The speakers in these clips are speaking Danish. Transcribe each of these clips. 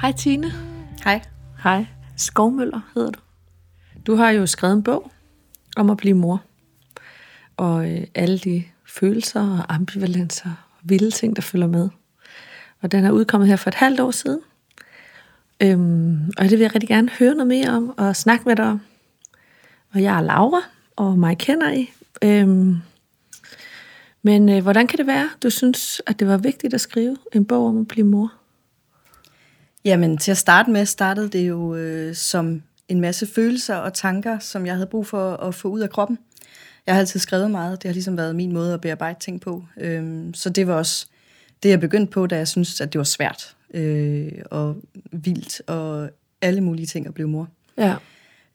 Hej Tine. Hej. Hej. Skovmøller hedder du. Du har jo skrevet en bog om at blive mor. Og øh, alle de følelser og ambivalenser og vilde ting, der følger med. Og den er udkommet her for et halvt år siden. Øhm, og det vil jeg rigtig gerne høre noget mere om og snakke med dig om. Og jeg er Laura, og mig kender I. Øhm, men øh, hvordan kan det være, du synes, at det var vigtigt at skrive en bog om at blive mor? Jamen, til at starte med startede det jo øh, som en masse følelser og tanker, som jeg havde brug for at få ud af kroppen. Jeg har altid skrevet meget. Det har ligesom været min måde at bearbejde ting på. Øhm, så det var også det, jeg begyndte på, da jeg syntes, at det var svært øh, og vildt og alle mulige ting at blive mor. Ja.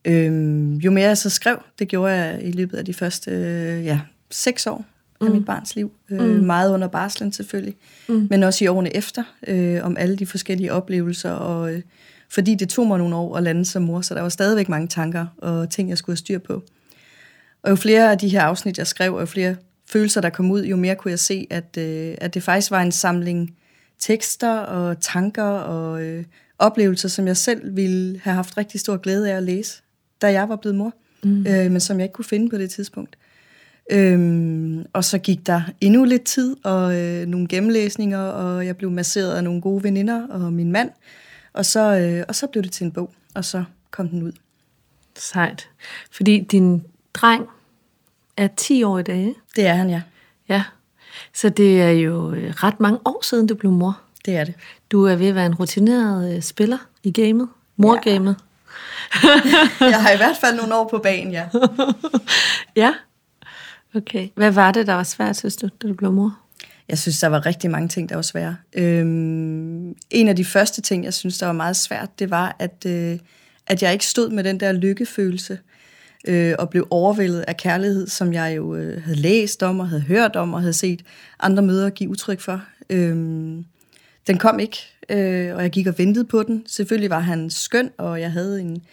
Øhm, jo mere jeg så skrev, det gjorde jeg i løbet af de første øh, ja, seks år af Mm. mit barns liv. Øh, Mm. Meget under barslen selvfølgelig, Mm. men også i årene efter, øh, om alle de forskellige oplevelser. Og, øh, fordi det tog mig nogle år at lande som mor, så der var stadigvæk mange tanker og ting, jeg skulle have styr på. Og jo flere af de her afsnit, jeg skrev, og jo flere følelser, der kom ud, jo mere kunne jeg se, at, øh, at det faktisk var en samling tekster og tanker og øh, oplevelser, som jeg selv ville have haft rigtig stor glæde af at læse, da jeg var blevet mor, Mm. øh, men som jeg ikke kunne finde på det tidspunkt. Øhm, og så gik der endnu lidt tid, og øh, nogle gennemlæsninger, og jeg blev masseret af nogle gode veninder og min mand, og så, øh, og så blev det til en bog, og så kom den ud. Sejt. Fordi din dreng er 10 år i dag? Det er han, ja. Ja. Så det er jo øh, ret mange år siden, du blev mor. Det er det. Du er ved at være en rutineret øh, spiller i gamet. Morgamet. Jeg har i hvert fald nogle år på banen, ja. Ja. Okay. Hvad var det, der var svært, synes du, da du blev mor? Jeg synes, der var rigtig mange ting, der var svære. Øhm, en af de første ting, jeg synes, der var meget svært, det var, at, øh, at jeg ikke stod med den der lykkefølelse øh, og blev overvældet af kærlighed, som jeg jo øh, havde læst om og havde hørt om og havde set andre mødre give udtryk for. Øhm, den kom ikke, øh, og jeg gik og ventede på den. Selvfølgelig var han skøn, og jeg havde en,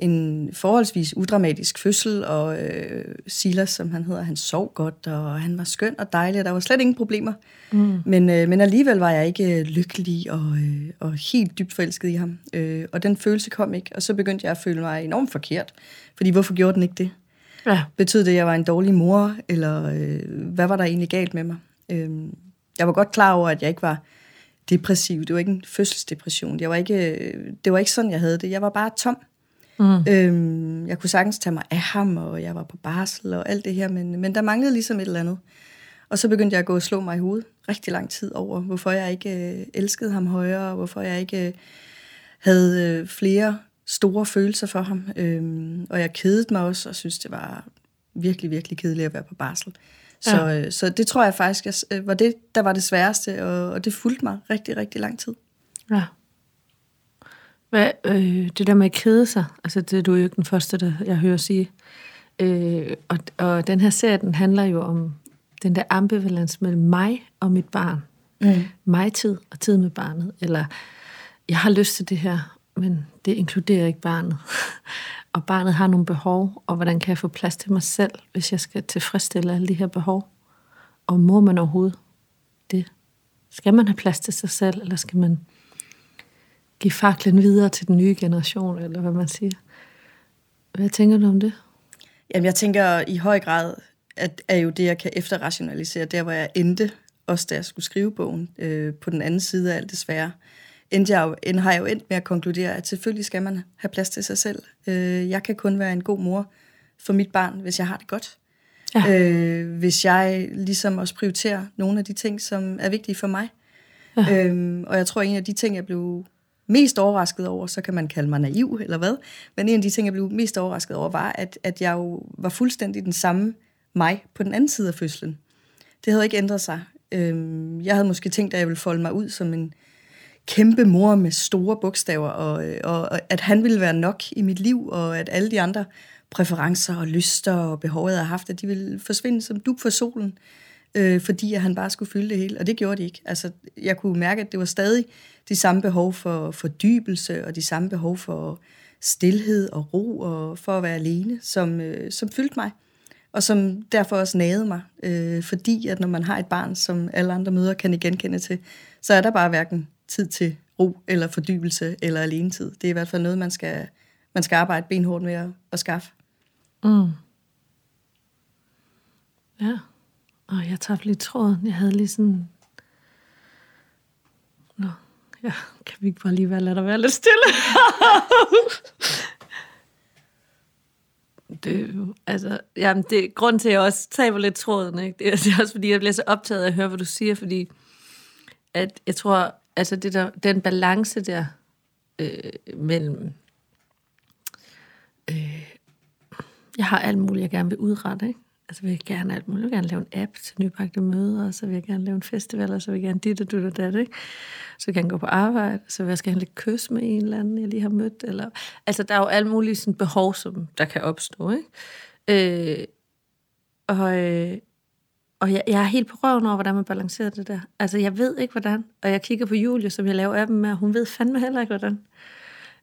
en forholdsvis udramatisk fødsel, og øh, Silas, som han hedder, han sov godt, og han var skøn og dejlig, og der var slet ingen problemer. Mm. Men, øh, men alligevel var jeg ikke øh, lykkelig og, øh, og helt dybt forelsket i ham. Øh, og den følelse kom ikke, og så begyndte jeg at føle mig enormt forkert. Fordi hvorfor gjorde den ikke det? Ja. Betød det, at jeg var en dårlig mor, eller øh, hvad var der egentlig galt med mig? Øh, jeg var godt klar over, at jeg ikke var depressiv. Det var ikke en fødselsdepression. Jeg var ikke, øh, det var ikke sådan, jeg havde det. Jeg var bare tom. Mm. Øhm, jeg kunne sagtens tage mig af ham, og jeg var på barsel og alt det her, men, men der manglede ligesom et eller andet. Og så begyndte jeg at gå og slå mig i hovedet rigtig lang tid over, hvorfor jeg ikke øh, elskede ham højere, og hvorfor jeg ikke øh, havde øh, flere store følelser for ham. Øhm, og jeg kedede mig også, og synes det var virkelig, virkelig kedeligt at være på barsel. Så, Ja. øh, så det tror jeg faktisk jeg, øh, var det, der var det sværeste, og, og det fulgte mig rigtig, rigtig lang tid. Ja. Hvad, øh, det der med at kede sig, altså det er du jo ikke den første, der jeg hører sige. Øh, og, og den her serie, den handler jo om den der ambivalens mellem mig og mit barn. Mm. Mig-tid og tid med barnet. Eller, jeg har lyst til det her, men det inkluderer ikke barnet. og barnet har nogle behov, og hvordan kan jeg få plads til mig selv, hvis jeg skal tilfredsstille alle de her behov? Og må man overhovedet det? Skal man have plads til sig selv, eller skal man give faklen videre til den nye generation, eller hvad man siger? Hvad tænker du om det? Jamen, jeg tænker i høj grad, at er jo det, jeg kan efterrationalisere, der hvor jeg endte, også da jeg skulle skrive bogen, øh, på den anden side af alt det svære, endte jeg jo, end har jeg jo endt med at konkludere, at selvfølgelig skal man have plads til sig selv. Øh, jeg kan kun være en god mor for mit barn, hvis jeg har det godt. Ja. Øh, hvis jeg ligesom også prioriterer nogle af de ting, som er vigtige for mig. Ja. Øhm, og jeg tror, en af de ting, jeg blev mest overrasket over, så kan man kalde mig naiv eller hvad, men en af de ting, jeg blev mest overrasket over, var, at, at jeg jo var fuldstændig den samme mig på den anden side af fødslen. Det havde ikke ændret sig. Øhm, jeg havde måske tænkt, at jeg ville folde mig ud som en kæmpe mor med store bogstaver, og, og, og at han ville være nok i mit liv, og at alle de andre præferencer og lyster og behov, jeg havde haft, at de ville forsvinde som dug for solen, øh, fordi at han bare skulle fylde det hele, og det gjorde de ikke. Altså, jeg kunne mærke, at det var stadig de samme behov for fordybelse, og de samme behov for stillhed og ro, og for at være alene, som, øh, som fyldte mig og som derfor også nagede mig, øh, fordi at når man har et barn, som alle andre mødre kan I genkende til, så er der bare hverken tid til ro, eller fordybelse, eller alenetid. Det er i hvert fald noget, man skal, man skal arbejde benhårdt med at, at skaffe. Mm. Ja. Og jeg tabte lige tråden. Jeg havde lige sådan... Nå, ja, kan vi ikke bare lige være, lade der være lidt stille? det, altså, jamen det er grund til, at jeg også taber lidt tråden. Ikke? Det, er, det er også fordi, jeg bliver så optaget af at høre, hvad du siger, fordi at jeg tror, altså det der, den balance der øh, mellem... Øh, jeg har alt muligt, jeg gerne vil udrette, ikke? Altså vil jeg gerne alt muligt. Jeg vil gerne lave en app til nybagte møder, og så vil jeg gerne lave en festival, og så vil jeg gerne dit og dit og dat, ikke? Så vil jeg gerne gå på arbejde, så vil jeg skal have lidt kys med en eller anden, jeg lige har mødt. Eller, altså, der er jo alle mulige sådan behov, som der kan opstå, ikke? Øh, og, øh, og jeg, jeg er helt på røven over, hvordan man balancerer det der. Altså, jeg ved ikke, hvordan. Og jeg kigger på Julie, som jeg laver appen med, og hun ved fandme heller ikke, hvordan.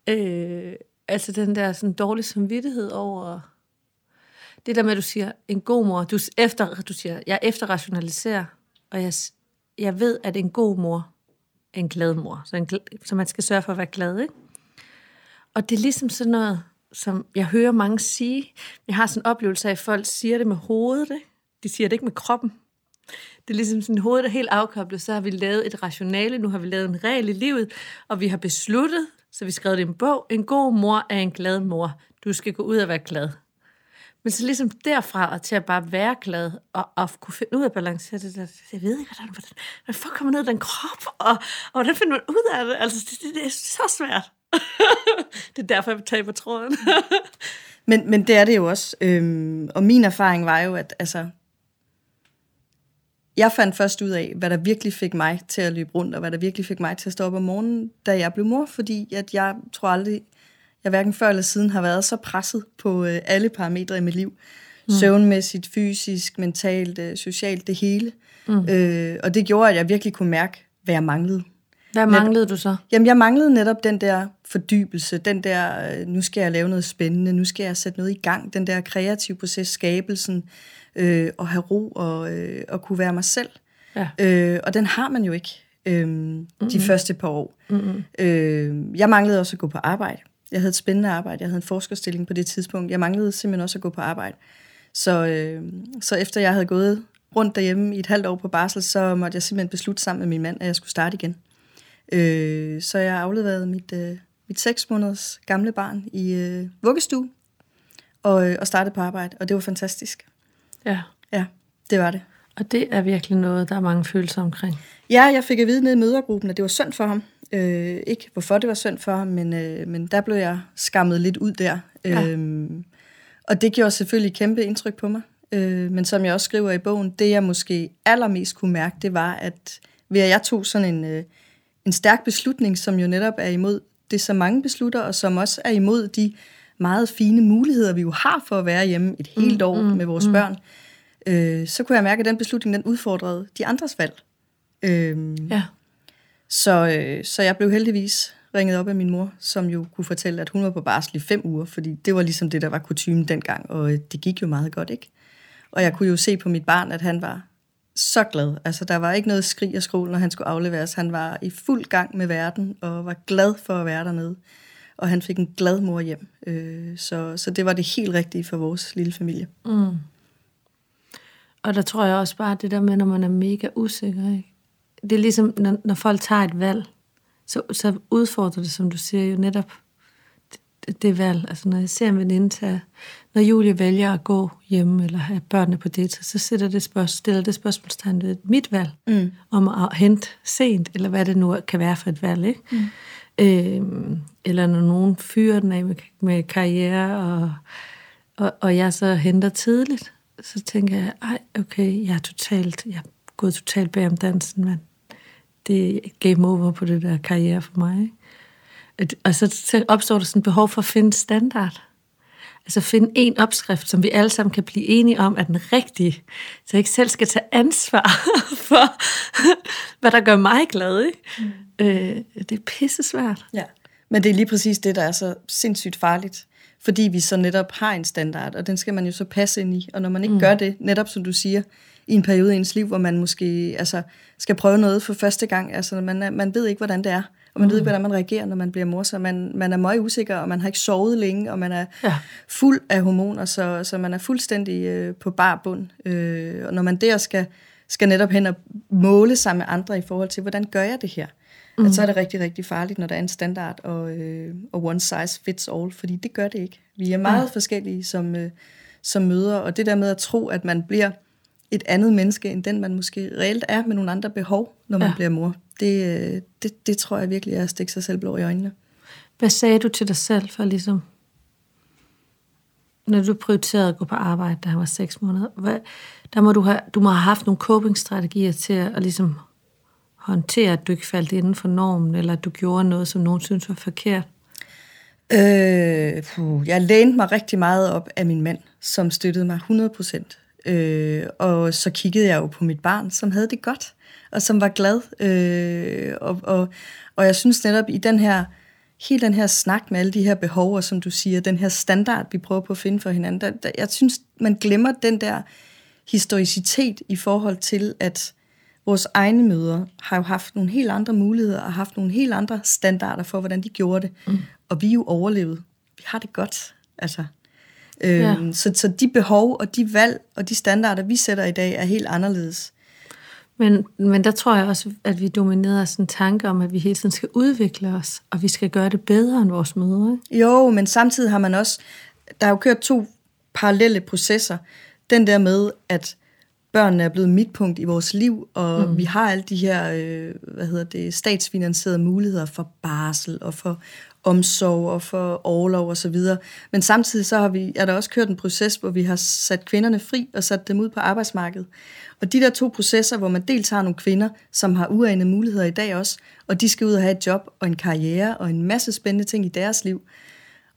Øh, altså, den der sådan dårlige samvittighed over... Det der med, at du siger, en god mor, du, efter, du siger, jeg efterrationaliserer, og jeg, jeg ved, at en god mor er en glad mor. Så, en, så man skal sørge for at være glad, ikke? Og det er ligesom sådan noget, som jeg hører mange sige. Jeg har sådan en oplevelse af, at folk siger det med hovedet, ikke? De siger det ikke med kroppen. Det er ligesom sådan, hovedet er helt afkoblet, så har vi lavet et rationale, nu har vi lavet en regel i livet, og vi har besluttet, så vi skrev det i en bog, en god mor er en glad mor. Du skal gå ud og være glad. Men så ligesom derfra og til at bare være glad, og, og kunne finde ud af at balancere det der, jeg ved ikke, hvordan, hvordan, hvordan fuck kommer ned den krop, og, og hvordan finder man ud af det? Altså, det, det, det er så svært. det er derfor, jeg taber tråden. Men, men det er det jo også. Øhm, og min erfaring var jo, at altså, jeg fandt først ud af, hvad der virkelig fik mig til at løbe rundt, og hvad der virkelig fik mig til at stå op om morgenen, da jeg blev mor, fordi at jeg tror aldrig, jeg hverken før eller siden har været så presset på øh, alle parametre i mit liv. Mm. Søvnmæssigt, fysisk, mentalt, øh, socialt, det hele. Mm. Øh, og det gjorde, at jeg virkelig kunne mærke, hvad jeg manglede. Hvad manglede du så? Jamen, jeg manglede netop den der fordybelse, den der, øh, nu skal jeg lave noget spændende, nu skal jeg sætte noget i gang, den der kreative proces, skabelsen, øh, og have ro og, øh, og kunne være mig selv. Ja. Øh, og den har man jo ikke øh, mm-hmm. de første par år. Mm-hmm. Øh, jeg manglede også at gå på arbejde. Jeg havde et spændende arbejde, jeg havde en forskerstilling på det tidspunkt. Jeg manglede simpelthen også at gå på arbejde. Så, øh, så efter jeg havde gået rundt derhjemme i et halvt år på barsel, så måtte jeg simpelthen beslutte sammen med min mand, at jeg skulle starte igen. Øh, så jeg afleverede mit, øh, mit seks måneders gamle barn i øh, vuggestue og, øh, og startede på arbejde, og det var fantastisk. Ja. Ja, det var det. Og det er virkelig noget, der er mange følelser omkring. Ja, jeg fik at vide nede i mødergruppen, at det var synd for ham. Øh, ikke hvorfor det var synd for ham, men, øh, men der blev jeg skammet lidt ud der. Ja. Øh, og det gjorde selvfølgelig kæmpe indtryk på mig. Øh, men som jeg også skriver i bogen, det jeg måske allermest kunne mærke, det var, at ved at jeg tog sådan en, øh, en stærk beslutning, som jo netop er imod det, som mange beslutter, og som også er imod de meget fine muligheder, vi jo har for at være hjemme et helt år med vores børn, øh, så kunne jeg mærke, at den beslutning, den udfordrede de andres valg. Øh, Ja så, øh, så jeg blev heldigvis ringet op af min mor, som jo kunne fortælle, at hun var på barsel i fem uger, fordi det var ligesom det, der var kutumen dengang, og øh, det gik jo meget godt, ikke? Og jeg kunne jo se på mit barn, at han var så glad. Altså, der var ikke noget skrig og skrål, når han skulle afleveres. Han var i fuld gang med verden, og var glad for at være dernede. Og han fik en glad mor hjem. Øh, så, så det var det helt rigtige for vores lille familie. Mm. Og der tror jeg også bare, det der med, når man er mega usikker, ikke? Det er ligesom, når, når folk tager et valg, så, så udfordrer det, som du siger, jo netop det, det valg. Altså når jeg ser en veninde tage, når Julie vælger at gå hjemme, eller have børnene på det, så sætter det spørgsmål, stiller det spørgsmålstegn ved mit valg, mm. om at hente sent, eller hvad det nu kan være for et valg, ikke? Mm. Øhm, eller når nogen fyrer den af med, med karriere, og, og, og jeg så henter tidligt, så tænker jeg, ej, okay, jeg er totalt, jeg er gået totalt bag om dansen, men det game over på det der karriere for mig. Ikke? At- Og så, så opstår der sådan et behov for at finde standard. Altså finde en opskrift, som vi alle sammen kan blive enige om, er den rigtige. Så jeg ikke selv skal tage ansvar for, hvad der gør mig glad. Ikke? Mm. Øh, det er pisse svært. Ja. Men det er lige præcis det, der er så sindssygt farligt. Fordi vi så netop har en standard, og den skal man jo så passe ind i. Og når man ikke mm. gør det, netop som du siger, i en periode i ens liv, hvor man måske altså, skal prøve noget for første gang. Altså, man, man ved ikke, hvordan det er, og man mm. ved ikke, hvordan man reagerer, når man bliver mor, så man, man er meget usikker, og man har ikke sovet længe, og man er ja. fuld af hormoner, så, så man er fuldstændig øh, på bar bund. Øh, og når man der skal, skal netop hen og måle sig med andre i forhold til, hvordan gør jeg det her? Mm. At så er det rigtig, rigtig farligt, når der er en standard og, øh, og one size fits all, fordi det gør det ikke. Vi er meget ja. forskellige som, øh, som møder, og det der med at tro, at man bliver et andet menneske, end den man måske reelt er, med nogle andre behov, når man ja. bliver mor, det, øh, det, det tror jeg virkelig er at stikke sig selv blå i øjnene. Hvad sagde du til dig selv for ligesom, når du prioriterede at gå på arbejde, da han var seks måneder, hvad, der må du, have, du må have haft nogle coping-strategier til at, at ligesom håndtere, at du ikke faldt inden for normen, eller at du gjorde noget, som nogen synes var forkert? Øh, puh, jeg lænede mig rigtig meget op af min mand, som støttede mig 100 procent. Øh, og så kiggede jeg jo på mit barn, som havde det godt, og som var glad. Øh, og, og, og jeg synes netop i den her, hele den her snak med alle de her behov, og som du siger, den her standard, vi prøver på at finde for hinanden, der, der, jeg synes, man glemmer den der historicitet i forhold til, at vores egne møder har jo haft nogle helt andre muligheder og haft nogle helt andre standarder for, hvordan de gjorde det. Mm. Og vi er jo overlevet. Vi har det godt. Altså, øhm, ja. så, så de behov og de valg og de standarder, vi sætter i dag, er helt anderledes. Men, men der tror jeg også, at vi dominerer sådan en tanke om, at vi hele tiden skal udvikle os, og vi skal gøre det bedre end vores mødre. Jo, men samtidig har man også, der er jo kørt to parallelle processer. Den der med, at børnene er blevet midtpunkt i vores liv, og mm. vi har alle de her øh, hvad hedder det, statsfinansierede muligheder for barsel og for omsorg og for overlov og så videre. Men samtidig så har vi, er der også kørt en proces, hvor vi har sat kvinderne fri og sat dem ud på arbejdsmarkedet. Og de der to processer, hvor man dels har nogle kvinder, som har uanede muligheder i dag også, og de skal ud og have et job og en karriere og en masse spændende ting i deres liv.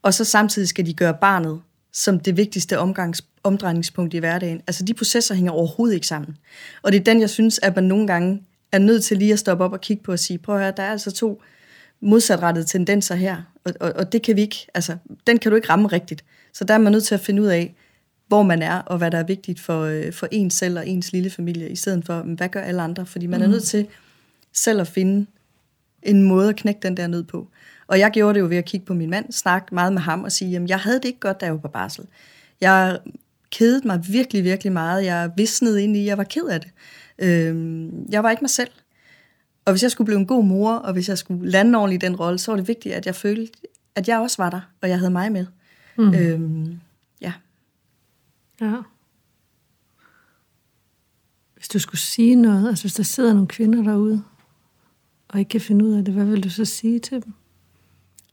Og så samtidig skal de gøre barnet som det vigtigste omgangs, omdrejningspunkt i hverdagen. Altså de processer hænger overhovedet ikke sammen. Og det er den, jeg synes, at man nogle gange er nødt til lige at stoppe op og kigge på og sige, prøv at høre, der er altså to modsatrettede tendenser her, og, og, og det kan vi ikke, altså den kan du ikke ramme rigtigt. Så der er man nødt til at finde ud af, hvor man er, og hvad der er vigtigt for, øh, for ens selv og ens lille familie, i stedet for, hvad gør alle andre? Fordi man mm. er nødt til selv at finde en måde at knække den der nød på. Og jeg gjorde det jo ved at kigge på min mand, snakke meget med ham og sige, jamen jeg havde det ikke godt, da jeg var på barsel. Jeg kedede mig virkelig, virkelig meget. Jeg visnede ind i, jeg var ked af det. Øhm, jeg var ikke mig selv. Og hvis jeg skulle blive en god mor, og hvis jeg skulle lande ordentligt i den rolle, så var det vigtigt, at jeg følte, at jeg også var der, og jeg havde mig med. Mm. Øhm, ja. Ja. Hvis du skulle sige noget, altså hvis der sidder nogle kvinder derude, og ikke kan finde ud af det, hvad vil du så sige til dem?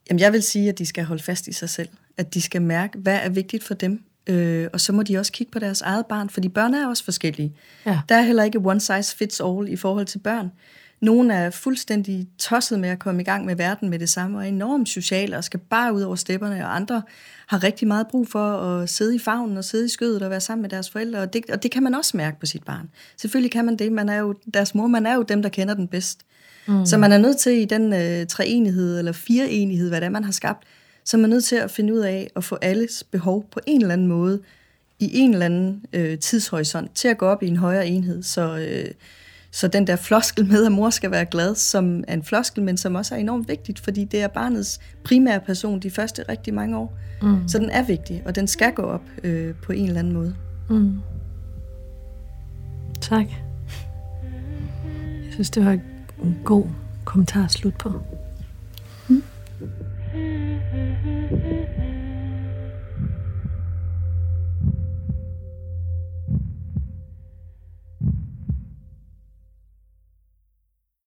Jamen, jeg vil sige, at de skal holde fast i sig selv. At de skal mærke, hvad er vigtigt for dem. Øh, og så må de også kigge på deres eget barn, fordi børn er også forskellige. Ja. Der er heller ikke one size fits all i forhold til børn. Nogle er fuldstændig tosset med at komme i gang med verden med det samme, og er enormt sociale og skal bare ud over stepperne, og andre har rigtig meget brug for at sidde i favnen og sidde i skødet og være sammen med deres forældre, og det, og det kan man også mærke på sit barn. Selvfølgelig kan man det, man er jo deres mor, man er jo dem, der kender den bedst. Mm. Så man er nødt til i den øh, treenighed eller fireenighed, hvad det er, man har skabt, så man er nødt til at finde ud af at få alles behov på en eller anden måde i en eller anden øh, tidshorisont til at gå op i en højere enhed. Så, øh, så den der floskel med, at mor skal være glad, som er en floskel, men som også er enormt vigtigt, fordi det er barnets primære person de første rigtig mange år. Mm. Så den er vigtig, og den skal gå op øh, på en eller anden måde. Mm. Tak. Jeg synes, det var en god kommentar at slutte på.